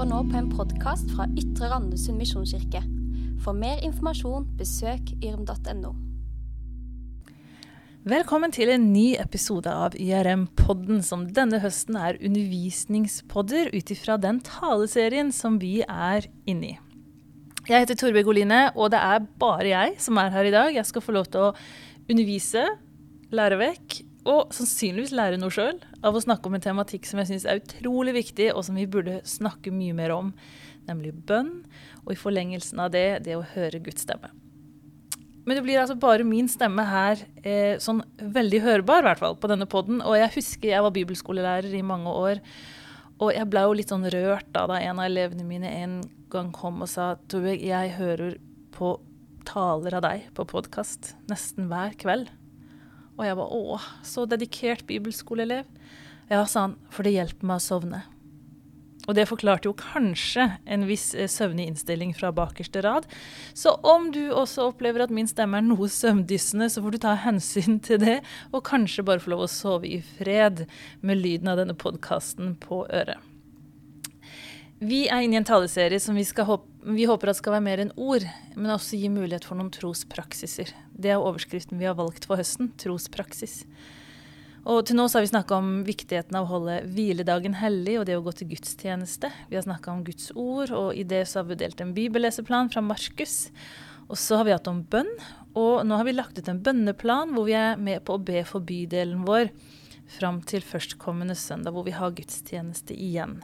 hører nå på en podkast fra Ytre Randesund misjonskirke. For mer informasjon, besøk yrm.no. Velkommen til en ny episode av YRM-podden, som denne høsten er undervisningspodder ut ifra den taleserien som vi er inne i. Jeg heter Torbjørg Oline, og det er bare jeg som er her i dag. Jeg skal få lov til å undervise, lære vekk og sannsynligvis lære noe sjøl av å snakke om en tematikk som jeg syns er utrolig viktig, og som vi burde snakke mye mer om, nemlig bønn, og i forlengelsen av det, det å høre Guds stemme. Men det blir altså bare min stemme her, eh, sånn veldig hørbar, i hvert fall, på denne poden. Og jeg husker jeg var bibelskolelærer i mange år, og jeg ble jo litt sånn rørt da, da en av elevene mine en gang kom og sa Torbjørg, jeg hører på taler av deg på podkast nesten hver kveld. Og jeg var å, så dedikert bibelskoleelev. Ja, sa han, for det hjelper meg å sovne. Og det forklarte jo kanskje en viss eh, søvnig innstilling fra bakerste rad. Så om du også opplever at min stemme er noe søvndyssende, så får du ta hensyn til det, og kanskje bare få lov å sove i fred med lyden av denne podkasten på øret. Vi er inne i en taleserie som vi, håpe, vi, håper at skal være mer enn ord, men også gi mulighet for noen trospraksiser. Det er overskriften vi har valgt for høsten trospraksis. Og til nå så har vi snakka om viktigheten av å holde hviledagen hellig og det å gå til gudstjeneste. Vi har snakka om Guds ord, og i det så har vi delt en bibelleseplan fra Markus. Og så har vi hatt om bønn, og nå har vi lagt ut en bønneplan hvor vi er med på å be for bydelen vår fram til førstkommende søndag, hvor vi har gudstjeneste igjen.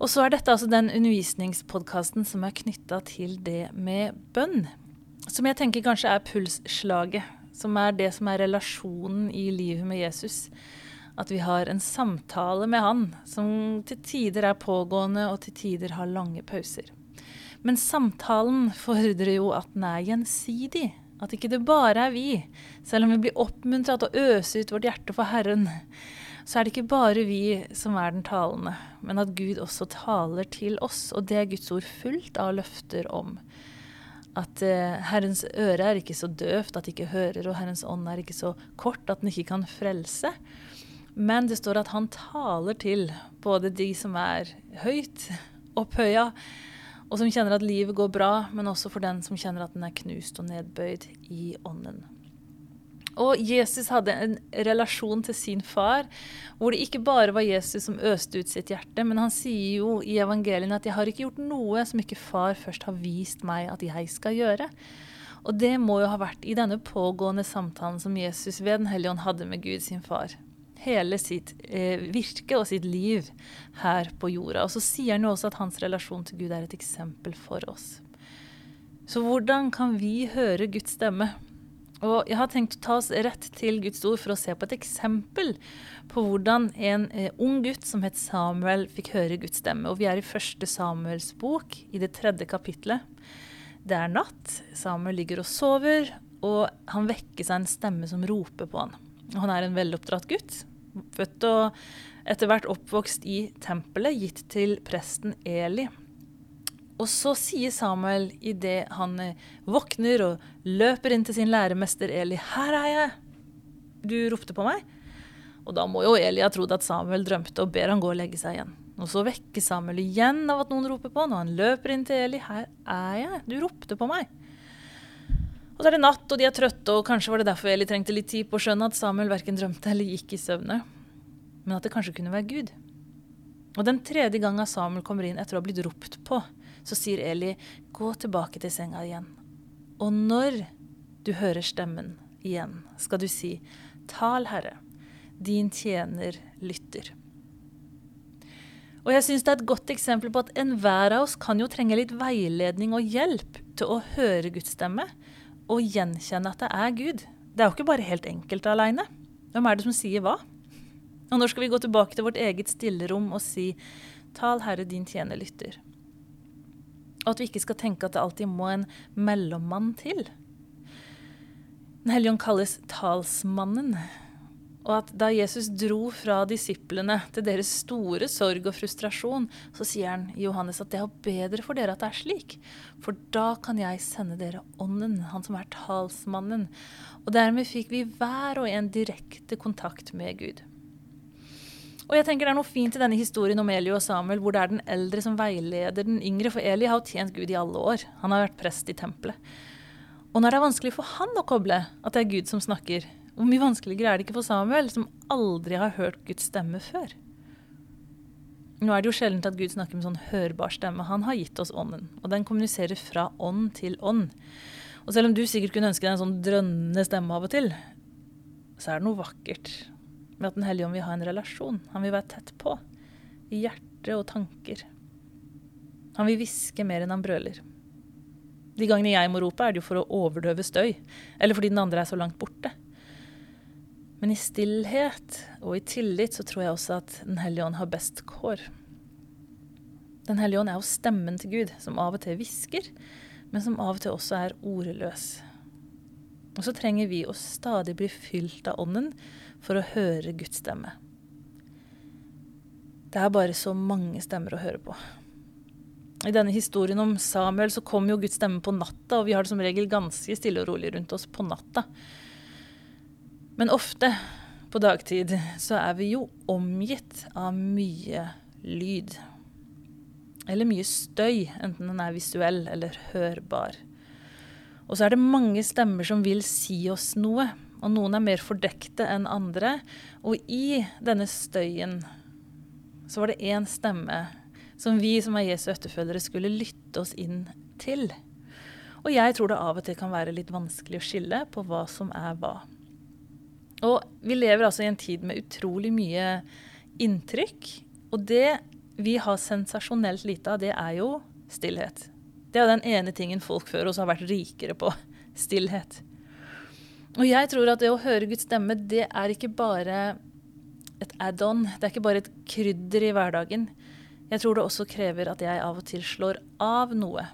Og så er dette altså den undervisningspodkasten som er knytta til det med bønn. Som jeg tenker kanskje er pulsslaget. Som er det som er relasjonen i livet med Jesus. At vi har en samtale med han som til tider er pågående, og til tider har lange pauser. Men samtalen fordrer jo at den er gjensidig. At ikke det bare er vi, selv om vi blir oppmuntra til å øse ut vårt hjerte for Herren så er det ikke bare vi som er den talende, men at Gud også taler til oss. Og det er Guds ord fullt av løfter om. At eh, Herrens øre er ikke så døvt at det ikke hører, og Herrens ånd er ikke så kort at den ikke kan frelse. Men det står at han taler til både de som er høyt opphøya, og som kjenner at livet går bra, men også for den som kjenner at den er knust og nedbøyd i ånden. Og Jesus hadde en relasjon til sin far, hvor det ikke bare var Jesus som øste ut sitt hjerte, men han sier jo i evangeliene at 'jeg har ikke gjort noe som ikke far først har vist meg at jeg skal gjøre'. Og det må jo ha vært i denne pågående samtalen som Jesus ved Den hellige ånd hadde med Gud sin far. Hele sitt eh, virke og sitt liv her på jorda. Og så sier han jo også at hans relasjon til Gud er et eksempel for oss. Så hvordan kan vi høre Guds stemme? Og jeg har tenkt å ta oss rett til Guds ord for å se på et eksempel på hvordan en eh, ung gutt som het Samuel, fikk høre Guds stemme. Og vi er i første Samuels bok, i det tredje kapitlet. Det er natt, Samuel ligger og sover, og han vekkes av en stemme som roper på han. Han er en veloppdratt gutt, født og etter hvert oppvokst i tempelet, gitt til presten Eli. Og så sier Samuel idet han eh, våkner og løper inn til sin læremester Eli, 'Her er jeg!' Du ropte på meg? Og da må jo Eli ha trodd at Samuel drømte, og ber han gå og legge seg igjen. Og så vekker Samuel igjen av at noen roper på han, og han løper inn til Eli. 'Her er jeg! Du ropte på meg!' Og så er det natt, og de er trøtte, og kanskje var det derfor Eli trengte litt tid på å skjønne at Samuel verken drømte eller gikk i søvne, men at det kanskje kunne være Gud. Og den tredje gangen Samuel kommer inn etter å ha blitt ropt på, så sier Eli, gå tilbake til senga igjen. Og når du hører stemmen igjen, skal du si, tal, Herre, din tjener lytter. Og jeg syns det er et godt eksempel på at enhver av oss kan jo trenge litt veiledning og hjelp til å høre Guds stemme og gjenkjenne at det er Gud. Det er jo ikke bare helt enkelt aleine. Hvem er det som sier hva? Og når skal vi gå tilbake til vårt eget stillerom og si, tal Herre, din tjener lytter. Og at vi ikke skal tenke at det alltid må en mellommann til. Den hellige ånd kalles talsmannen. Og at da Jesus dro fra disiplene til deres store sorg og frustrasjon, så sier han Johannes at det er bedre for dere at det er slik. For da kan jeg sende dere Ånden, han som er talsmannen. Og dermed fikk vi hver og en direkte kontakt med Gud. Og jeg tenker Det er noe fint i denne historien om Eli og Samuel, hvor det er den eldre som veileder den yngre. For Eli har jo tjent Gud i alle år. Han har vært prest i tempelet. Og når det er vanskelig for han å koble at det er Gud som snakker, hvor mye vanskeligere er det ikke for Samuel, som aldri har hørt Guds stemme før? Nå er det jo sjelden at Gud snakker med sånn hørbar stemme. Han har gitt oss ånden, og den kommuniserer fra ånd til ånd. Og selv om du sikkert kunne ønske deg en sånn drønnende stemme av og til, så er det noe vakkert med at Den hellige ånd vil ha en relasjon. Han vil være tett på. I hjerte og tanker. Han vil hviske mer enn han brøler. De gangene jeg må rope, er det jo for å overdøve støy, eller fordi den andre er så langt borte. Men i stillhet og i tillit så tror jeg også at Den hellige ånd har best kår. Den hellige ånd er jo stemmen til Gud, som av og til hvisker, men som av og til også er ordløs. Og så trenger vi å stadig bli fylt av Ånden for å høre Guds stemme. Det er bare så mange stemmer å høre på. I denne historien om Samuel så kom jo Guds stemme på natta, og vi har det som regel ganske stille og rolig rundt oss på natta. Men ofte på dagtid så er vi jo omgitt av mye lyd. Eller mye støy, enten den er visuell eller hørbar. Og så er det mange stemmer som vil si oss noe. Og noen er mer fordekte enn andre. Og i denne støyen så var det én stemme som vi som er Jesu etterfølgere, skulle lytte oss inn til. Og jeg tror det av og til kan være litt vanskelig å skille på hva som er hva. Og vi lever altså i en tid med utrolig mye inntrykk. Og det vi har sensasjonelt lite av, det er jo stillhet. Det er jo den ene tingen folk før oss har vært rikere på. Stillhet. Og jeg tror at det å høre Guds stemme, det er ikke bare et add-on. Det er ikke bare et krydder i hverdagen. Jeg tror det også krever at jeg av og til slår av noe.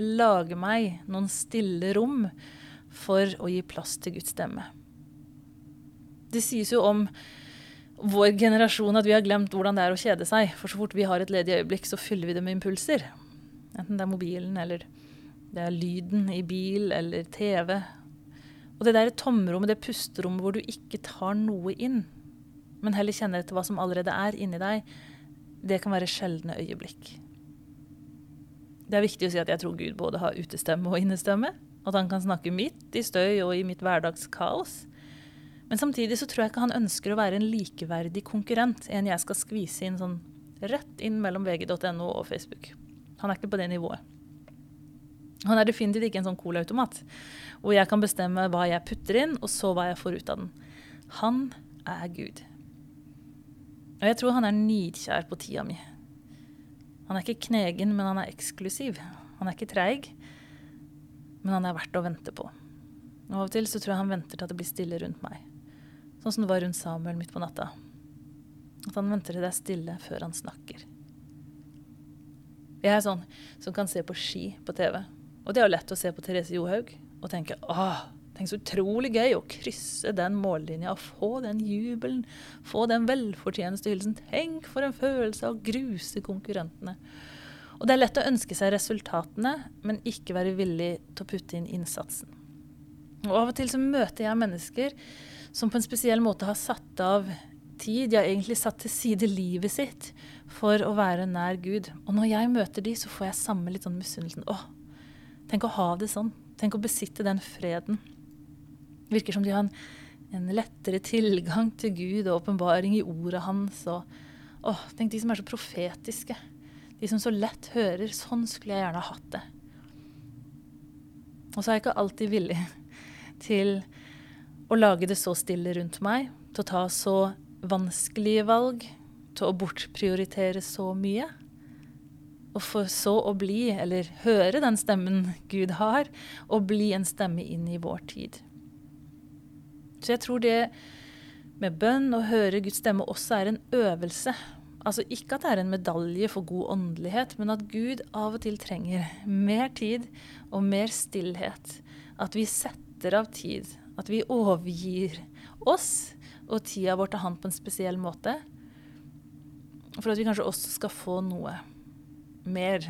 Lager meg noen stille rom for å gi plass til Guds stemme. Det sies jo om vår generasjon at vi har glemt hvordan det er å kjede seg. For så fort vi har et ledig øyeblikk, så fyller vi det med impulser. Enten det er mobilen, eller det er lyden i bil eller TV og det der tomrommet, det pusterommet hvor du ikke tar noe inn, men heller kjenner etter hva som allerede er inni deg, det kan være sjeldne øyeblikk. Det er viktig å si at jeg tror Gud både har utestemme og innestemme. At han kan snakke midt i støy og i mitt hverdagskaos. Men samtidig så tror jeg ikke han ønsker å være en likeverdig konkurrent. En jeg skal skvise inn sånn rett inn mellom vg.no og Facebook. Han er ikke på det nivået. Han er definitivt ikke en sånn colaautomat hvor jeg kan bestemme hva jeg putter inn, og så hva jeg får ut av den. Han er Gud. Og jeg tror han er nidkjær på tida mi. Han er ikke knegen, men han er eksklusiv. Han er ikke treig, men han er verdt å vente på. Og Av og til så tror jeg han venter til at det blir stille rundt meg. Sånn som det var rundt Samuel midt på natta. At han venter til det er stille før han snakker. Jeg er sånn som kan se på ski på TV og det er jo lett å se på Therese Johaug og tenke åh, tenk så utrolig gøy å krysse den mållinja og få den jubelen, få den velfortjeneste hilsen. Tenk for en følelse av å gruse konkurrentene. Og det er lett å ønske seg resultatene, men ikke være villig til å putte inn innsatsen. Og Av og til så møter jeg mennesker som på en spesiell måte har satt av tid, De har egentlig satt til side livet sitt for å være nær Gud. Og når jeg møter de, så får jeg samme litt sånn misunnelsen. Å, Tenk å ha det sånn. Tenk å besitte den freden. Virker som de har en, en lettere tilgang til Gud og åpenbaring i ordet hans. Og, å, tenk de som er så profetiske. De som så lett hører. Sånn skulle jeg gjerne hatt det. Og så er jeg ikke alltid villig til å lage det så stille rundt meg, til å ta så vanskelige valg, til å bortprioritere så mye. Og for så å bli, eller høre den stemmen Gud har, og bli en stemme inn i vår tid. Så jeg tror det med bønn og høre Guds stemme også er en øvelse. Altså ikke at det er en medalje for god åndelighet, men at Gud av og til trenger mer tid og mer stillhet. At vi setter av tid. At vi overgir oss og tida vår til Han på en spesiell måte. For at vi kanskje også skal få noe mer.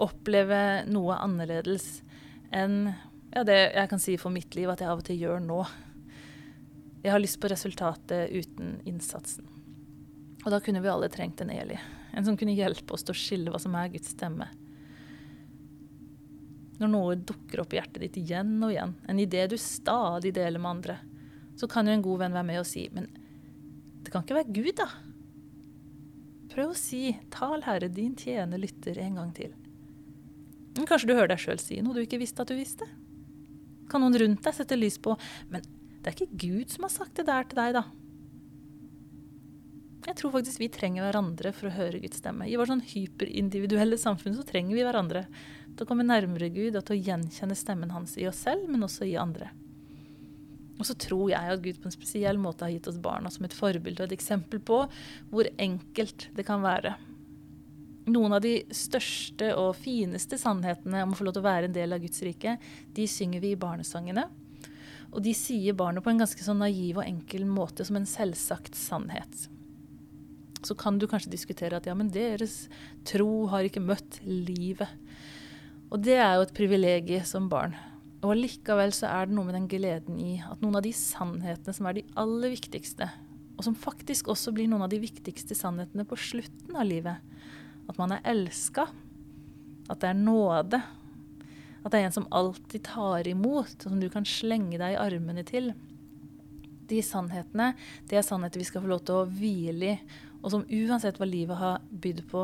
Oppleve noe annerledes enn ja, det jeg kan si for mitt liv at jeg av og til gjør nå. Jeg har lyst på resultatet uten innsatsen. Og da kunne vi alle trengt en Eli. En som kunne hjelpe oss til å skille hva som er Guds stemme. Når noe dukker opp i hjertet ditt igjen og igjen, en idé du stadig deler med andre, så kan jo en god venn være med og si Men det kan ikke være Gud, da? Prøv å si 'Tal, Herre, din tjener lytter' en gang til. Men kanskje du hører deg sjøl si noe du ikke visste at du visste? Kan noen rundt deg sette lys på 'Men det er ikke Gud som har sagt det der til deg', da'? Jeg tror faktisk vi trenger hverandre for å høre Guds stemme. I vårt sånn hyperindividuelle samfunn så trenger vi hverandre til å komme nærmere Gud og til å gjenkjenne stemmen hans i oss selv, men også i andre. Og så tror jeg at Gud på en spesiell måte har gitt oss barna som et forbilde og et eksempel på hvor enkelt det kan være. Noen av de største og fineste sannhetene om å få lov til å være en del av Guds rike, de synger vi i barnesangene. Og de sier barnet på en ganske sånn naiv og enkel måte som en selvsagt sannhet så kan du kanskje diskutere at ja, men deres tro har ikke møtt livet. Og det er jo et privilegium som barn. Og allikevel så er det noe med den gleden i at noen av de sannhetene som er de aller viktigste, og som faktisk også blir noen av de viktigste sannhetene på slutten av livet, at man er elska, at det er nåde, at det er en som alltid tar imot, og som du kan slenge deg i armene til. De sannhetene, det er sannheter vi skal få lov til å hvile i og som uansett hva livet har bydd på,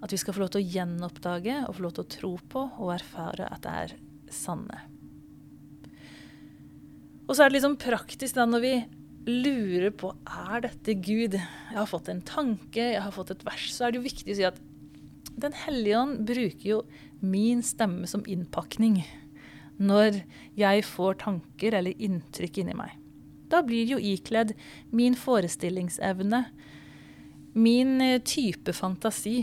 at vi skal få lov til å gjenoppdage og få lov til å tro på og erfare at det er sanne. Og så er det liksom praktisk da når vi lurer på er dette Gud. Jeg har fått en tanke, jeg har fått et vers. Så er det jo viktig å si at Den hellige ånd bruker jo min stemme som innpakning når jeg får tanker eller inntrykk inni meg. Da blir jo ikledd min forestillingsevne, Min eh, type fantasi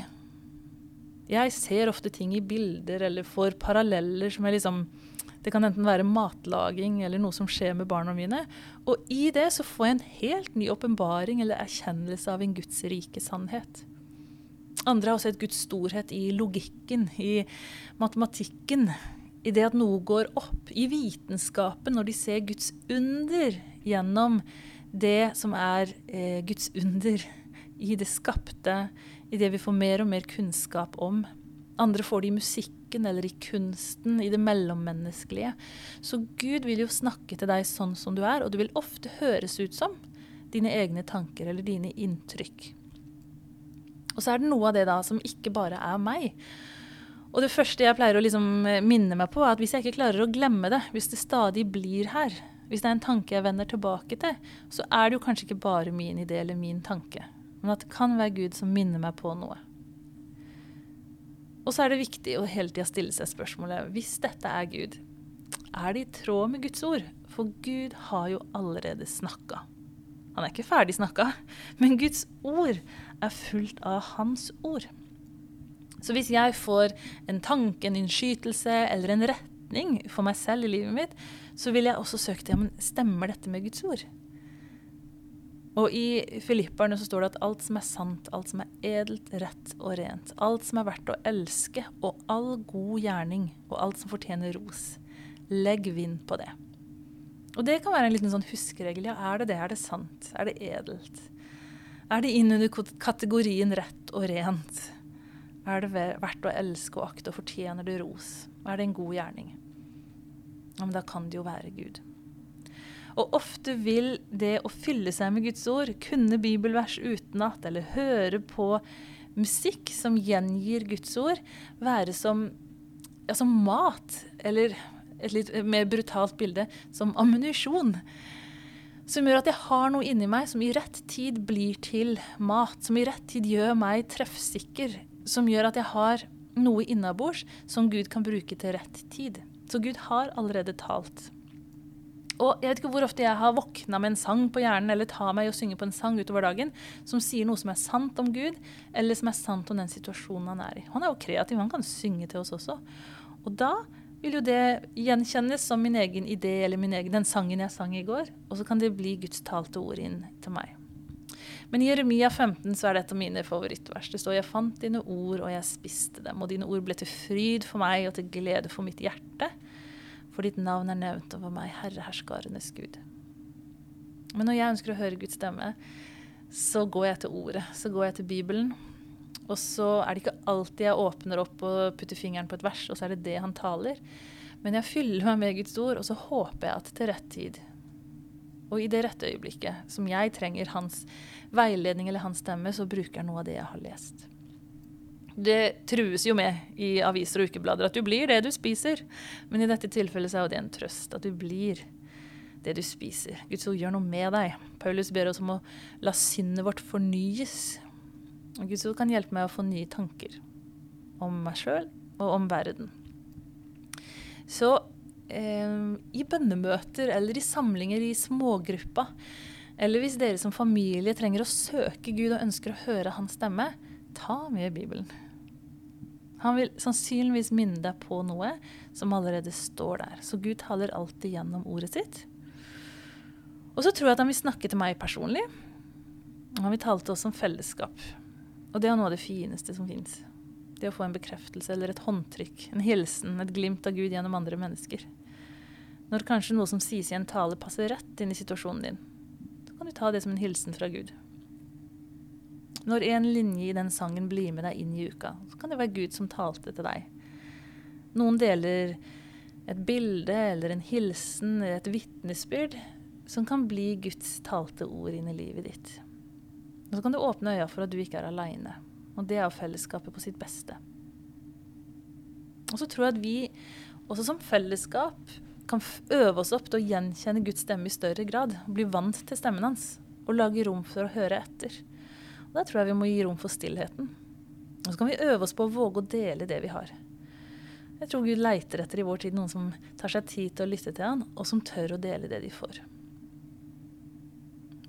Jeg ser ofte ting i bilder eller får paralleller som er liksom Det kan enten være matlaging eller noe som skjer med barna mine. Og i det så får jeg en helt ny åpenbaring eller erkjennelse av en Guds rike sannhet. Andre har et Guds storhet i logikken, i matematikken. I det at noe går opp. I vitenskapen, når de ser Guds under gjennom det som er eh, Guds under i det skapte, i det vi får mer og mer kunnskap om. Andre får det i musikken eller i kunsten, i det mellommenneskelige. Så Gud vil jo snakke til deg sånn som du er, og du vil ofte høres ut som dine egne tanker eller dine inntrykk. Og så er det noe av det da som ikke bare er meg. Og det første jeg pleier å liksom minne meg på, er at hvis jeg ikke klarer å glemme det, hvis det stadig blir her, hvis det er en tanke jeg vender tilbake til, så er det jo kanskje ikke bare min idé eller min tanke men at det kan være Gud som minner meg på noe. Og så er det viktig å hele tida stille seg spørsmålet hvis dette er Gud, er det i tråd med Guds ord? For Gud har jo allerede snakka. Han er ikke ferdig snakka, men Guds ord er fullt av Hans ord. Så hvis jeg får en tanke, en innskytelse eller en retning for meg selv i livet mitt, så vil jeg også søke til ja, men stemmer dette med Guds ord. Og i Filipperne så står det at alt som er sant, alt som er edelt, rett og rent, alt som er verdt å elske, og all god gjerning, og alt som fortjener ros, legg vind på det. Og det kan være en liten sånn huskeregel. Ja, er det det? Er det sant? Er det edelt? Er det innunder kategorien rett og rent? Er det verdt å elske og akte, og fortjener det ros? Er det en god gjerning? Ja, men da kan det jo være Gud. Og ofte vil det å fylle seg med Guds ord, kunne bibelvers utenat eller høre på musikk som gjengir Guds ord, være som, ja, som mat. Eller et litt mer brutalt bilde som ammunisjon. Som gjør at jeg har noe inni meg som i rett tid blir til mat. Som i rett tid gjør meg treffsikker. Som gjør at jeg har noe innabords som Gud kan bruke til rett tid. Så Gud har allerede talt. Og jeg vet ikke hvor ofte jeg har våkna med en sang på hjernen eller tar meg og synger på en sang utover dagen som sier noe som er sant om Gud, eller som er sant om den situasjonen han er i. Han er jo kreativ, han kan synge til oss også. Og da vil jo det gjenkjennes som min egen idé eller min egen, den sangen jeg sang i går. Og så kan det bli Guds talte ord inn til meg. Men i Jeremia 15 så er det et av mine favorittvers. Det står jeg fant dine ord, og jeg spiste dem. Og dine ord ble til fryd for meg og til glede for mitt hjerte for ditt navn er nevnt over meg, Herre herskarenes Gud. Men når jeg ønsker å høre Guds stemme, så går jeg til ordet. Så går jeg til Bibelen. Og så er det ikke alltid jeg åpner opp og putter fingeren på et vers, og så er det det han taler. Men jeg fyller meg med Guds ord, og så håper jeg at til rett tid og i det rette øyeblikket som jeg trenger hans veiledning eller hans stemme, så bruker jeg noe av det jeg har lest. Det trues jo med i aviser og ukeblader at du blir det du spiser. Men i dette tilfellet så er det en trøst at du blir det du spiser. Guds ord gjør noe med deg. Paulus ber oss om å la sinnet vårt fornyes. Og Guds ord kan hjelpe meg å få nye tanker om meg sjøl og om verden. Så eh, i bønnemøter eller i samlinger i smågruppa, eller hvis dere som familie trenger å søke Gud og ønsker å høre hans stemme, ta med Bibelen. Han vil sannsynligvis minne deg på noe som allerede står der. Så Gud taler alltid gjennom ordet sitt. Og så tror jeg at han vil snakke til meg personlig. Han vil tale til oss som fellesskap. Og det er noe av det fineste som fins. Det å få en bekreftelse eller et håndtrykk, en hilsen, et glimt av Gud gjennom andre mennesker. Når kanskje noe som sies i en tale, passer rett inn i situasjonen din, så kan du ta det som en hilsen fra Gud. Når en linje i den sangen blir med deg inn i uka, så kan det være Gud som talte til deg. Noen deler et bilde eller en hilsen et vitnesbyrd som kan bli Guds talte ord inn i livet ditt. Og så kan du åpne øya for at du ikke er aleine. Og det er fellesskapet på sitt beste. Og så tror jeg at vi også som fellesskap kan øve oss opp til å gjenkjenne Guds stemme i større grad. Bli vant til stemmen hans og lage rom for å høre etter. Og Da tror jeg vi må gi rom for stillheten. Og så kan vi øve oss på å våge å dele det vi har. Jeg tror Gud leiter etter i vår tid noen som tar seg tid til å lytte til han, og som tør å dele det de får.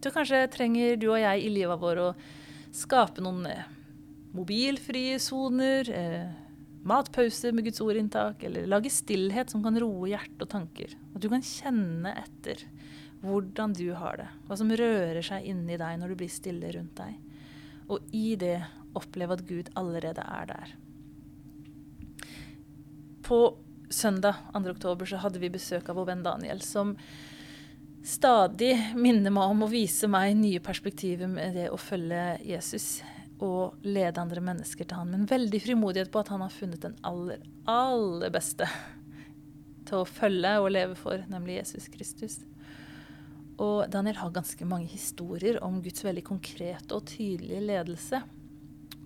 Så kanskje trenger du og jeg i livet vårt å skape noen eh, mobilfrie soner, eh, matpause med Guds ordinntak, eller lage stillhet som kan roe hjerte og tanker. At du kan kjenne etter hvordan du har det, hva som rører seg inni deg når du blir stille rundt deg. Og i det oppleve at Gud allerede er der. På søndag 2. oktober så hadde vi besøk av vår venn Daniel, som stadig minner meg om å vise meg nye perspektiver med det å følge Jesus og lede andre mennesker til han, men veldig frimodighet på at han har funnet den aller, aller beste til å følge og leve for, nemlig Jesus Kristus. Og Daniel har ganske mange historier om Guds veldig konkrete og tydelige ledelse.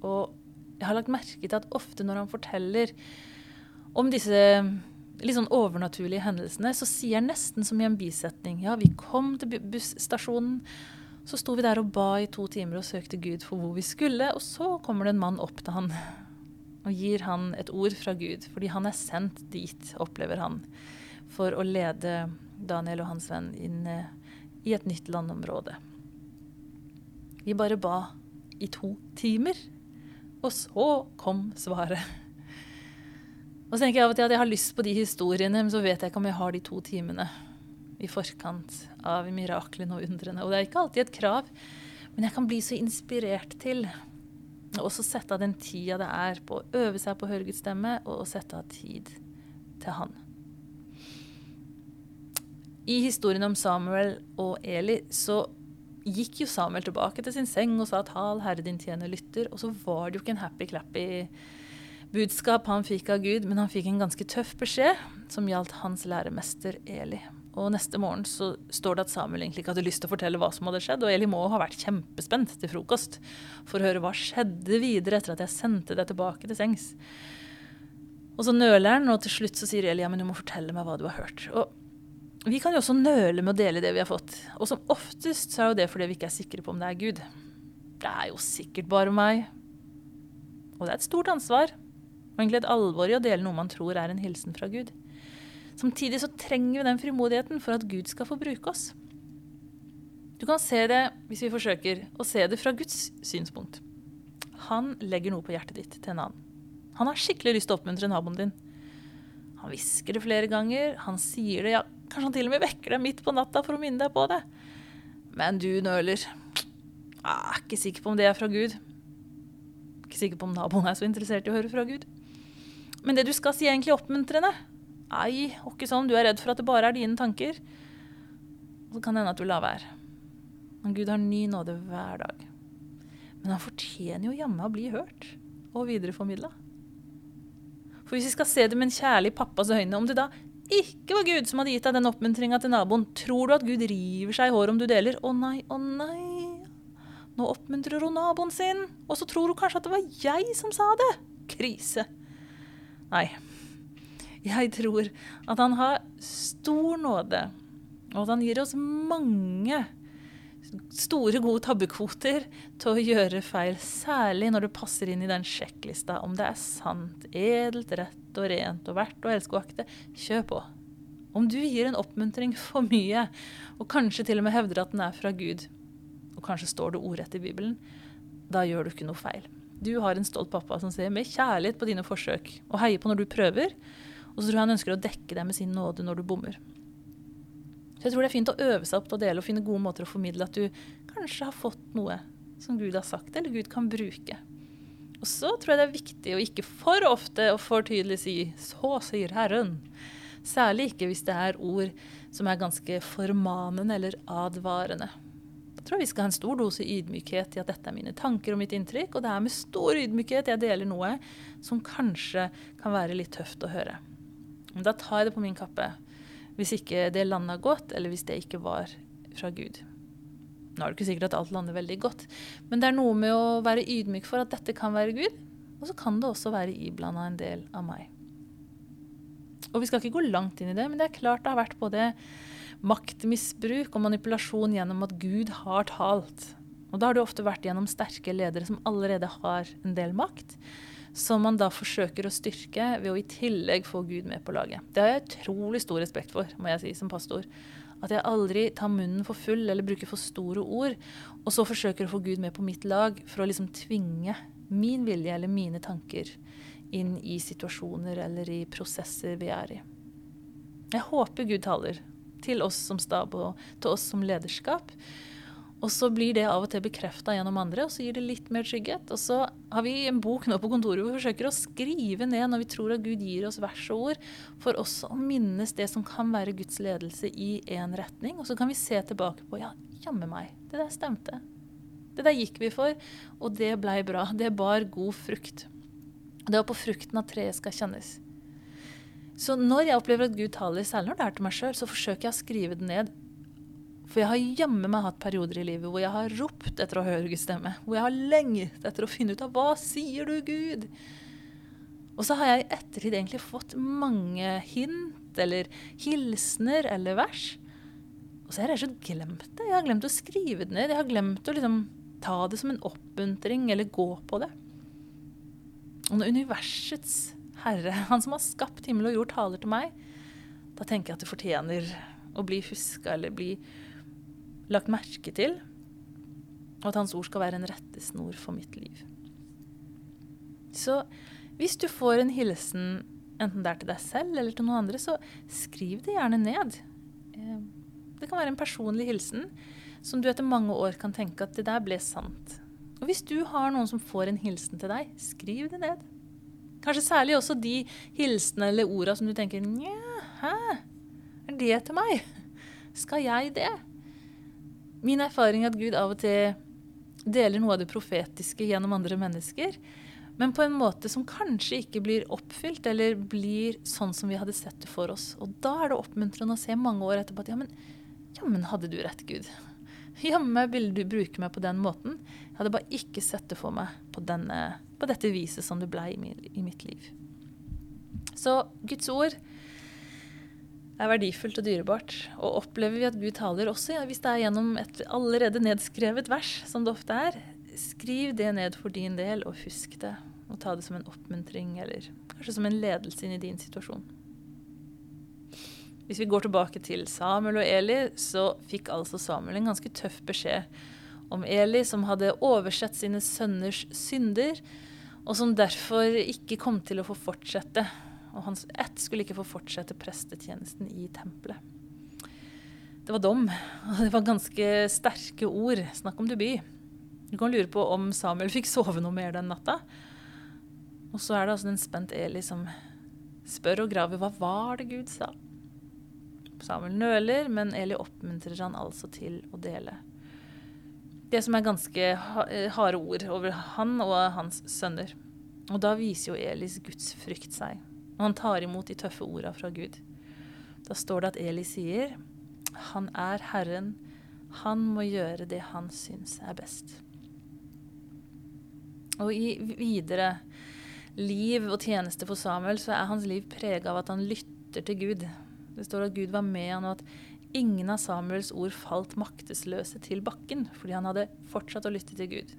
Og jeg har lagt merke til at ofte når han forteller om disse litt sånn overnaturlige hendelsene, så sier han nesten som i en bisetning Ja, vi kom til busstasjonen, så sto vi der og ba i to timer og søkte Gud for hvor vi skulle, og så kommer det en mann opp til han og gir han et ord fra Gud, fordi han er sendt dit, opplever han, for å lede Daniel og hans venn inn eh, i et nytt landområde. Vi bare ba i to timer, og så kom svaret. Og så tenker jeg av og til at jeg har lyst på de historiene, men så vet jeg ikke om jeg har de to timene i forkant av miraklene og undrene. Og det er ikke alltid et krav, men jeg kan bli så inspirert til å også sette av den tida det er på å øve seg på å høre Guds stemme, og sette av tid til Han. I historien om Samuel og Eli så gikk jo Samuel tilbake til sin seng og sa at 'Hal, Herre din tjener lytter', og så var det jo ikke en happy-clappy budskap han fikk av Gud, men han fikk en ganske tøff beskjed som gjaldt hans læremester Eli. Og neste morgen så står det at Samuel egentlig ikke hadde lyst til å fortelle hva som hadde skjedd, og Eli må ha vært kjempespent til frokost for å høre hva skjedde videre etter at jeg sendte deg tilbake til sengs. Og så nøler han, og til slutt så sier Eli ja, men du må fortelle meg hva du har hørt. Og vi kan jo også nøle med å dele det vi har fått. Og som oftest så er jo det fordi vi ikke er sikre på om det er Gud. Det er jo sikkert bare meg. Og det er et stort ansvar, og egentlig et alvor i å dele noe man tror er en hilsen fra Gud. Samtidig så trenger vi den frimodigheten for at Gud skal få bruke oss. Du kan se det, hvis vi forsøker, å se det fra Guds synspunkt. Han legger noe på hjertet ditt til en annen. Han har skikkelig lyst til å oppmuntre naboen din. Han hvisker det flere ganger, han sier det, ja, kanskje han til og med vekker deg midt på natta for å minne deg på det. Men du nøler. Jeg er ikke sikker på om det er fra Gud. Ikke sikker på om naboen er så interessert i å høre fra Gud. Men det du skal si, er egentlig oppmuntrende. Nei, ikke sånn, du er redd for at det bare er dine tanker. Og så kan det hende at du lar være. Men Gud har ny nåde hver dag. Men han fortjener jo jammen å bli hørt og videreformidla. For hvis vi skal se det med en kjærlig pappas øyne, om du da ikke var Gud som hadde gitt deg den oppmuntringa til naboen, tror du at Gud river seg i håret om du deler? Å nei, å nei. Nå oppmuntrer hun naboen sin, og så tror hun kanskje at det var jeg som sa det. Krise. Nei. Jeg tror at han har stor nåde, og at han gir oss mange store, gode tabbekvoter til å gjøre feil, særlig når det passer inn i den sjekklista om det er sant, edelt, rett og rent og verdt å elske og akte. Kjør på. Om du gir en oppmuntring for mye, og kanskje til og med hevder at den er fra Gud, og kanskje står det ordrett i Bibelen, da gjør du ikke noe feil. Du har en stolt pappa som ser med kjærlighet på dine forsøk og heier på når du prøver, og så tror jeg han ønsker å dekke deg med sin nåde når du bommer. Så jeg tror det er fint å øve seg opp til å dele og finne gode måter å formidle at du kanskje har fått noe som Gud har sagt, eller Gud kan bruke. Og så tror jeg det er viktig å ikke for ofte og for tydelig si 'så sier Herren'. Særlig ikke hvis det er ord som er ganske formanende eller advarende. Da tror jeg vi skal ha en stor dose ydmykhet i at dette er mine tanker og mitt inntrykk, og det er med stor ydmykhet jeg deler noe som kanskje kan være litt tøft å høre. Men da tar jeg det på min kappe hvis ikke det landa godt, eller hvis det ikke var fra Gud. Nå er det ikke sikkert at alt lander veldig godt, men det er noe med å være ydmyk for at dette kan være Gud, og så kan det også være iblanda en del av meg. Og vi skal ikke gå langt inn i det, men det er klart det har vært både maktmisbruk og manipulasjon gjennom at Gud har talt. Og da har det ofte vært gjennom sterke ledere som allerede har en del makt som man da forsøker å styrke ved å i tillegg få Gud med på laget. Det har jeg utrolig stor respekt for, må jeg si, som pastor. At jeg aldri tar munnen for full eller bruker for store ord, og så forsøker å få Gud med på mitt lag for å liksom tvinge min vilje eller mine tanker inn i situasjoner eller i prosesser vi er i. Jeg håper Gud taler til oss som stab og til oss som lederskap. Og så blir det av og til bekrefta gjennom andre, og så gir det litt mer trygghet. Og så har vi en bok nå på kontoret hvor vi forsøker å skrive ned når vi tror at Gud gir oss vers og ord, for også å minnes det som kan være Guds ledelse i én retning. Og så kan vi se tilbake på ja, jammen meg, det der stemte. Det der gikk vi for, og det blei bra. Det bar god frukt. Det var på frukten at treet skal kjennes. Så når jeg opplever at Gud taler, særlig når det er til meg sjøl, så forsøker jeg å skrive det ned for jeg har jammen meg hatt perioder i livet hvor jeg har ropt etter å høre Guds stemme. Hvor jeg har lengt etter å finne ut av hva sier du, Gud? Og så har jeg i ettertid egentlig fått mange hint eller hilsener eller vers. Og så har jeg rett og slett glemt det. Jeg har glemt å skrive det ned. Jeg har glemt å liksom ta det som en oppmuntring eller gå på det. Og når universets herre, han som har skapt himmel og jord, taler til meg, da tenker jeg at det fortjener å bli huska eller bli lagt merke til, og at Hans ord skal være en rettesnor for mitt liv. Så hvis du får en hilsen, enten det er til deg selv eller til noen andre, så skriv det gjerne ned. Eh, det kan være en personlig hilsen som du etter mange år kan tenke at det der ble sant. Og hvis du har noen som får en hilsen til deg, skriv det ned. Kanskje særlig også de hilsene eller orda som du tenker Nja, hæ? Er det til meg? Skal jeg det? Min erfaring er at Gud av og til deler noe av det profetiske gjennom andre mennesker, men på en måte som kanskje ikke blir oppfylt, eller blir sånn som vi hadde sett det for oss. Og da er det oppmuntrende å se mange år etterpå at ja, men hadde du rett, Gud. Jammen ville du bruke meg på den måten. Jeg hadde bare ikke sett det for meg på, denne, på dette viset som det blei i mitt liv. Så Guds ord er verdifullt og dyrebart. Og opplever vi at Gud taler også, ja, hvis det er gjennom et allerede nedskrevet vers, som det ofte er, skriv det ned for din del, og husk det. Og ta det som en oppmuntring, eller kanskje som en ledelse inn i din situasjon. Hvis vi går tilbake til Samuel og Eli, så fikk altså Samuel en ganske tøff beskjed om Eli, som hadde oversett sine sønners synder, og som derfor ikke kom til å få fortsette og hans ett skulle ikke få fortsette prestetjenesten i tempelet. Det var dom, og det var ganske sterke ord. Snakk om debut. Du kan lure på om Samuel fikk sove noe mer den natta. Og så er det altså den spent Eli som spør og graver hva var det Gud sa. Samuel nøler, men Eli oppmuntrer han altså til å dele. det som er ganske eh, harde ord over han og hans sønner. Og da viser jo Elis Guds frykt seg, og han tar imot de tøffe orda fra Gud. Da står det at Eli sier, 'Han er Herren, han må gjøre det han syns er best'. Og i videre liv og tjeneste for Samuel så er hans liv prega av at han lytter til Gud. Det står at Gud var med han, og at ingen av Samuels ord falt maktesløse til bakken, fordi han hadde fortsatt å lytte til Gud,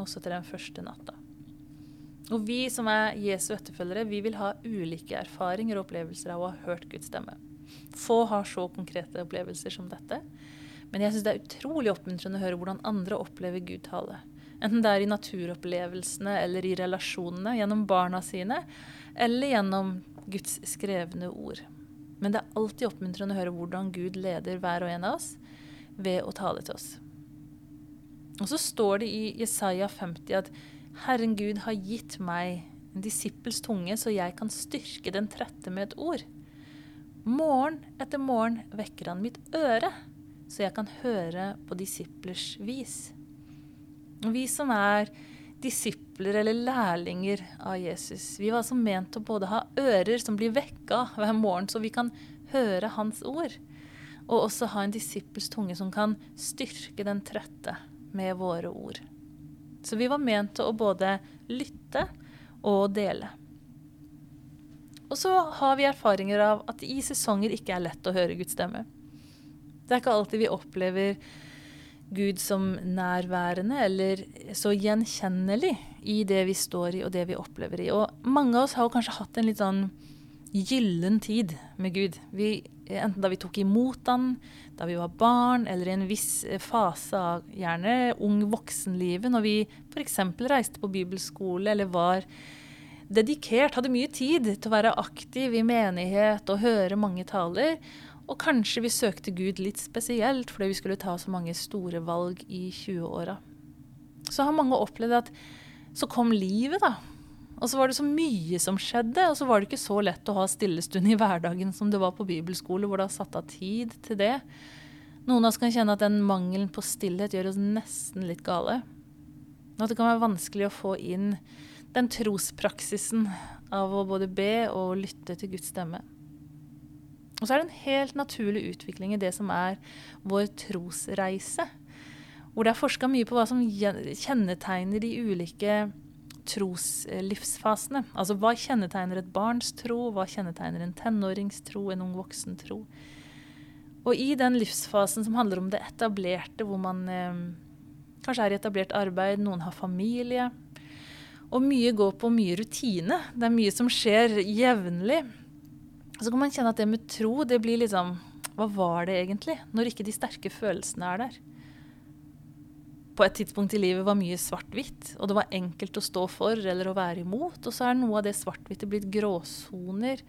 også til den første natta. Og vi som er Jesu etterfølgere, vi vil ha ulike erfaringer og opplevelser av å ha hørt Guds stemme. Få har så konkrete opplevelser som dette. Men jeg syns det er utrolig oppmuntrende å høre hvordan andre opplever Gud tale. Enten det er i naturopplevelsene eller i relasjonene, gjennom barna sine, eller gjennom Guds skrevne ord. Men det er alltid oppmuntrende å høre hvordan Gud leder hver og en av oss ved å tale til oss. Og så står det i Jesaja 50 at Herren Gud har gitt meg en disippels tunge, så jeg kan styrke den trette med et ord. Morgen etter morgen vekker han mitt øre, så jeg kan høre på disiplers vis. Vi som er disipler eller lærlinger av Jesus, vi var som ment å både ha ører som blir vekka hver morgen, så vi kan høre hans ord, og også ha en disippels tunge som kan styrke den trette med våre ord. Så vi var ment til å både lytte og dele. Og så har vi erfaringer av at i sesonger ikke er lett å høre Guds stemme. Det er ikke alltid vi opplever Gud som nærværende eller så gjenkjennelig i det vi står i og det vi opplever i. Og mange av oss har kanskje hatt en litt sånn gyllen tid med Gud. Vi, enten da vi tok imot han, da vi var barn, eller i en viss fase av gjerne ung voksenlivet, når vi f.eks. reiste på bibelskole eller var dedikert, hadde mye tid til å være aktiv i menighet og høre mange taler. Og kanskje vi søkte Gud litt spesielt fordi vi skulle ta så mange store valg i 20-åra. Så har mange opplevd at så kom livet, da. Og så var det så mye som skjedde, og så var det ikke så lett å ha stillestund i hverdagen som det var på bibelskole, hvor det har satt av tid til det. Noen av oss kan kjenne at den mangelen på stillhet gjør oss nesten litt gale. Og at det kan være vanskelig å få inn den trospraksisen av å både be og lytte til Guds stemme. Og så er det en helt naturlig utvikling i det som er vår trosreise. Hvor det er forska mye på hva som kjennetegner de ulike troslivsfasene. Altså hva kjennetegner et barns tro, hva kjennetegner en tenåringstro, en ung voksen tro. Og i den livsfasen som handler om det etablerte, hvor man eh, kanskje er i etablert arbeid, noen har familie, og mye går på mye rutine. Det er mye som skjer jevnlig. Så kan man kjenne at det med tro, det blir liksom Hva var det egentlig? Når ikke de sterke følelsene er der. På et tidspunkt i livet var mye svart-hvitt, og det var enkelt å stå for eller å være imot. Og så er noe av det svart-hvitte blitt gråsoner.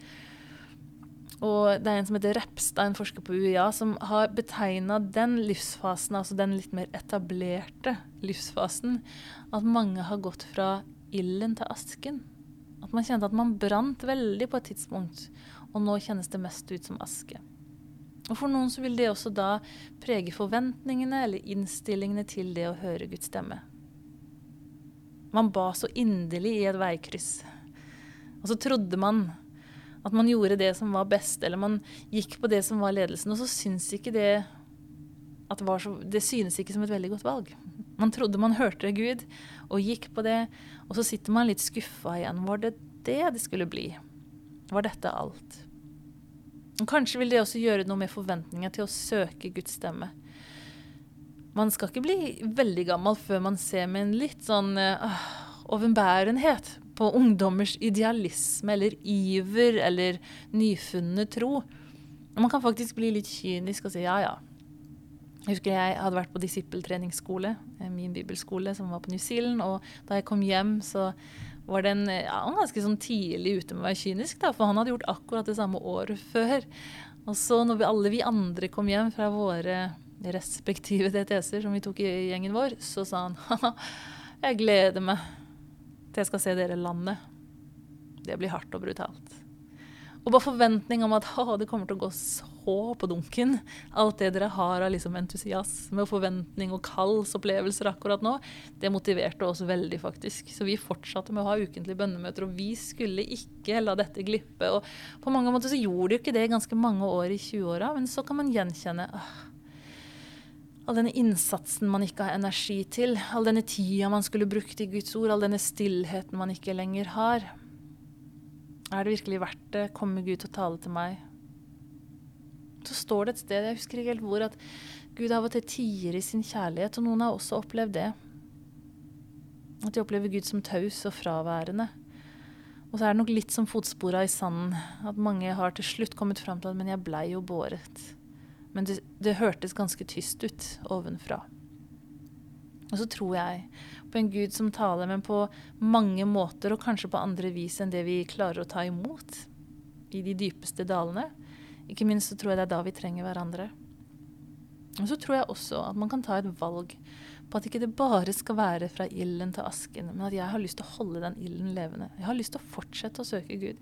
Og det er en som heter Repstad, en forsker på UiA, som har betegna den livsfasen, altså den litt mer etablerte livsfasen, at mange har gått fra ilden til asken. At man kjente at man brant veldig på et tidspunkt og nå kjennes det mest ut som aske. Og For noen så vil det også da prege forventningene eller innstillingene til det å høre Guds stemme. Man ba så inderlig i et veikryss. Og så trodde man at man gjorde det som var best, eller man gikk på det som var ledelsen. Og så syns ikke det at så, det synes ikke som et veldig godt valg. Man trodde man hørte Gud og gikk på det, og så sitter man litt skuffa igjen. Var det det det skulle bli? Var dette alt? Kanskje vil det også gjøre noe med forventninger til å søke Guds stemme. Man skal ikke bli veldig gammel før man ser med en litt sånn øh, overbærenhet på ungdommers idealisme eller iver eller nyfunne tro. Man kan faktisk bli litt kynisk og si ja, ja. Jeg husker jeg hadde vært på disippeltreningsskole, eh, min bibelskole, som var på New Zealand. Og da jeg kom hjem, så var den ja, ganske sånn tidlig ute med å være kynisk, da, for han hadde gjort akkurat det samme året før. Og så når vi, alle vi andre kom hjem fra våre respektive DTS-er som vi tok i gjengen vår, så sa han ha jeg gleder meg til jeg skal se dere landet. Det blir hardt og brutalt. Og bare forventning om at det kommer til å gå så på og dunken. Alt det dere har av liksom entusiasme og forventning og kallsopplevelser akkurat nå, det motiverte oss veldig, faktisk. Så vi fortsatte med å ha ukentlige bønnemøter, og vi skulle ikke la dette glippe. Og på mange måter så gjorde de jo ikke det ganske mange år i 20-åra, men så kan man gjenkjenne åh, all denne innsatsen man ikke har energi til, all denne tida man skulle brukt i Guds ord, all denne stillheten man ikke lenger har. Er det virkelig verdt det? Kommer Gud til å tale til meg? Så står det et sted, jeg husker ikke helt hvor, at Gud av og til tier i sin kjærlighet, og noen har også opplevd det. At de opplever Gud som taus og fraværende. Og så er det nok litt som fotspora i sanden, at mange har til slutt kommet fram til at 'men jeg blei jo båret'. Men det, det hørtes ganske tyst ut ovenfra. Og så tror jeg på en Gud som taler, men på mange måter, og kanskje på andre vis enn det vi klarer å ta imot i de dypeste dalene. Ikke minst så tror jeg det er da vi trenger hverandre. Og så tror jeg også at man kan ta et valg på at ikke det bare skal være fra ilden til asken, men at jeg har lyst til å holde den ilden levende. Jeg har lyst til å fortsette å søke Gud.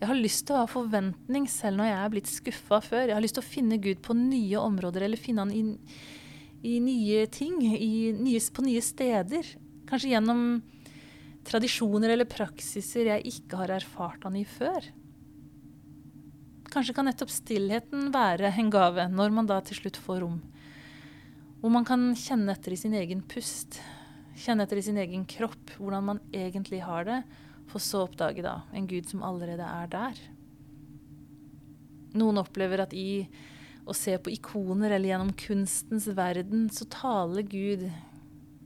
Jeg har lyst til å ha forventning selv når jeg er blitt skuffa før. Jeg har lyst til å finne Gud på nye områder, eller finne han i, i nye ting, i nye, på nye steder. Kanskje gjennom tradisjoner eller praksiser jeg ikke har erfart han i før. Kanskje kan nettopp stillheten være en gave, når man da til slutt får rom. Hvor man kan kjenne etter i sin egen pust, kjenne etter i sin egen kropp hvordan man egentlig har det, for så å oppdage da en Gud som allerede er der. Noen opplever at i å se på ikoner eller gjennom kunstens verden, så taler Gud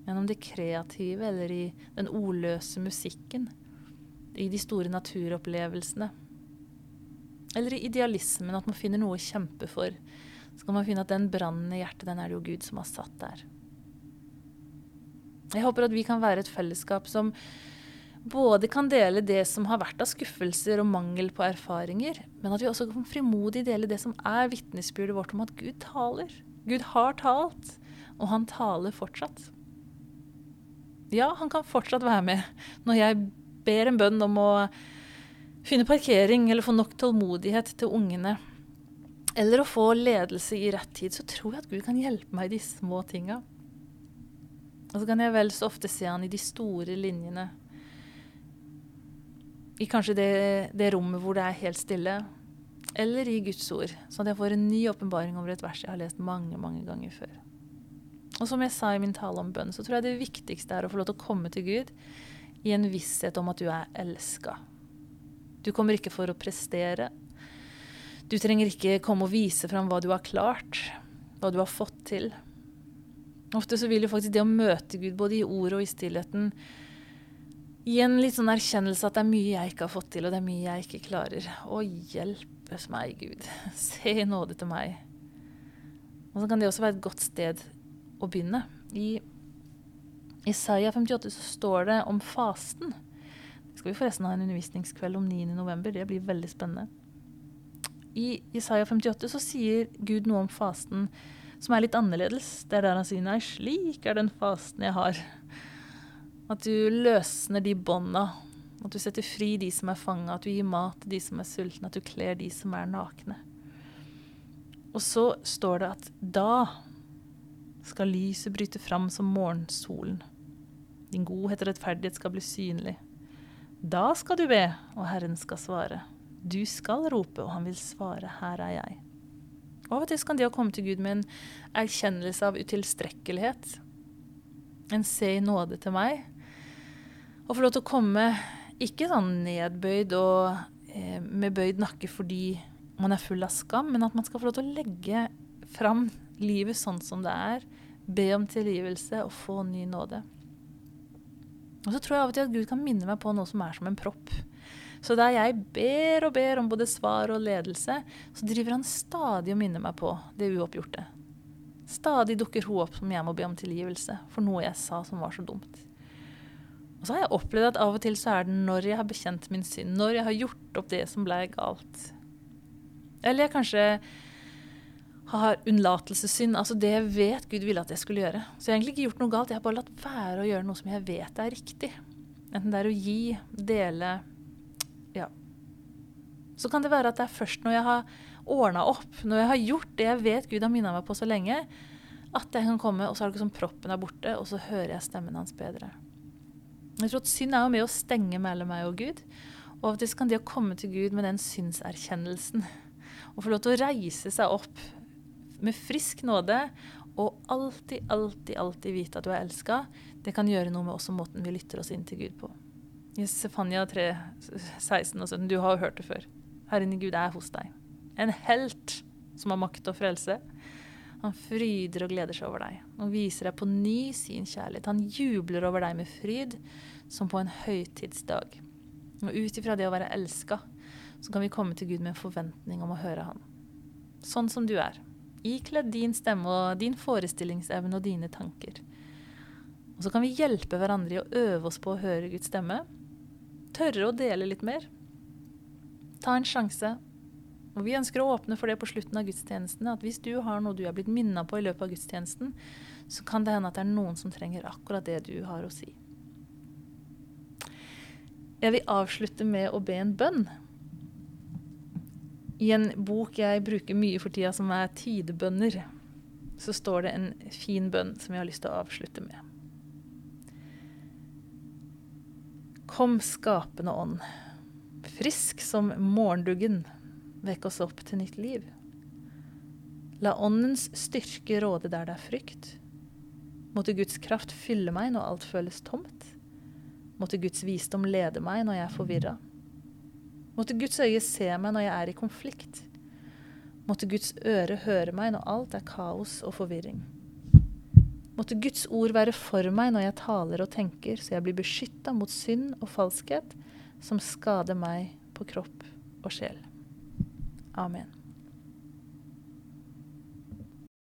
gjennom det kreative eller i den ordløse musikken. I de store naturopplevelsene. Eller i idealismen, at man finner noe å kjempe for. Så kan man finne at den brannen i hjertet, den er det jo Gud som har satt der. Jeg håper at vi kan være et fellesskap som både kan dele det som har vært av skuffelser og mangel på erfaringer, men at vi også kan frimodig dele det som er vitnesbyrdet vårt om at Gud taler. Gud har talt, og han taler fortsatt. Ja, han kan fortsatt være med når jeg ber en bønn om å finne parkering eller få nok tålmodighet til ungene. Eller å få ledelse i rett tid, så tror jeg at Gud kan hjelpe meg i de små tinga. Og så kan jeg vel så ofte se han i de store linjene i kanskje det, det, rommet hvor det er helt stille, eller i Guds ord, sånn at jeg får en ny åpenbaring over et vers jeg har lest mange, mange ganger før. Og som jeg sa i min tale om bønn, så tror jeg det viktigste er å få lov til å komme til Gud i en visshet om at du er elska. Du kommer ikke for å prestere. Du trenger ikke komme og vise fram hva du har klart, hva du har fått til. Ofte så vil jo faktisk det å møte Gud både i ordet og i stillheten gi en litt sånn erkjennelse at det er mye jeg ikke har fått til, og det er mye jeg ikke klarer. Å hjelpes meg, Gud. Se i nåde til meg. Og så kan det også være et godt sted å begynne. I Isaiah 58 så står det om fasten. Skal vi forresten ha en undervisningskveld om 9.11. Det blir veldig spennende. I Isaiah 58 så sier Gud noe om fasten som er litt annerledes. Det er der han sier nei, slik er den fasten jeg har. At du løsner de bånda. At du setter fri de som er fanga. At du gir mat til de som er sultne. At du kler de som er nakne. Og så står det at da skal lyset bryte fram som morgensolen. Din godhet og rettferdighet skal bli synlig. Da skal du be, og Herren skal svare. Du skal rope, og han vil svare, her er jeg. Av og til kan det å komme til Gud med en erkjennelse av utilstrekkelighet, en se i nåde til meg, og få lov til å komme ikke sånn nedbøyd og eh, med bøyd nakke fordi man er full av skam, men at man skal få lov til å legge fram livet sånn som det er, be om tilgivelse og få ny nåde. Og så tror jeg av og til at Gud kan minne meg på noe som er som en propp. Så der jeg ber og ber om både svar og ledelse, så driver han stadig og minner meg på det uoppgjorte. Stadig dukker hun opp som jeg må be om tilgivelse for noe jeg sa som var så dumt. Og så har jeg opplevd at av og til så er det når jeg har bekjent min synd, når jeg har gjort opp det som ble galt. Eller jeg kanskje har unnlatelsessynd, altså det jeg vet Gud ville at jeg skulle gjøre. Så jeg har egentlig ikke gjort noe galt, jeg har bare latt være å gjøre noe som jeg vet er riktig. Enten det er å gi, dele Ja. Så kan det være at det er først når jeg har ordna opp, når jeg har gjort det jeg vet Gud har minna meg på så lenge, at jeg kan komme, og så er det som proppen er borte, og så hører jeg stemmen hans bedre. Jeg tror at Synd er jo med å stenge mellom meg og Gud. Og av og til kan det å komme til Gud med den synserkjennelsen, og få lov til å reise seg opp med frisk nåde og alltid, alltid, alltid vite at du er elska, det kan gjøre noe med også måten vi lytter oss inn til Gud på. I Sefania 3, 16 og 17, du har jo hørt det før. Herren i Gud er hos deg. En helt som har makt og frelse. Han fryder og gleder seg over deg og viser deg på ny sin kjærlighet. Han jubler over deg med fryd som på en høytidsdag. Og ut ifra det å være elska, så kan vi komme til Gud med en forventning om å høre Han. Sånn som du er. Ikledd din stemme og din forestillingsevne og dine tanker. Og så kan vi hjelpe hverandre i å øve oss på å høre Guds stemme. Tørre å dele litt mer. Ta en sjanse og Vi ønsker å åpne for det på slutten av gudstjenesten. At hvis du har noe du er blitt minna på i løpet av gudstjenesten, så kan det hende at det er noen som trenger akkurat det du har å si. Jeg vil avslutte med å be en bønn. I en bok jeg bruker mye for tida, som er 'Tidebønner', så står det en fin bønn som jeg har lyst til å avslutte med. Kom, skapende ånd, frisk som morgenduggen Vekk oss opp til nytt liv. La åndens styrke råde der det er frykt. Måtte Guds kraft fylle meg når alt føles tomt. Måtte Guds visdom lede meg når jeg er forvirra. Måtte Guds øye se meg når jeg er i konflikt. Måtte Guds øre høre meg når alt er kaos og forvirring. Måtte Guds ord være for meg når jeg taler og tenker, så jeg blir beskytta mot synd og falskhet som skader meg på kropp og sjel. Amen.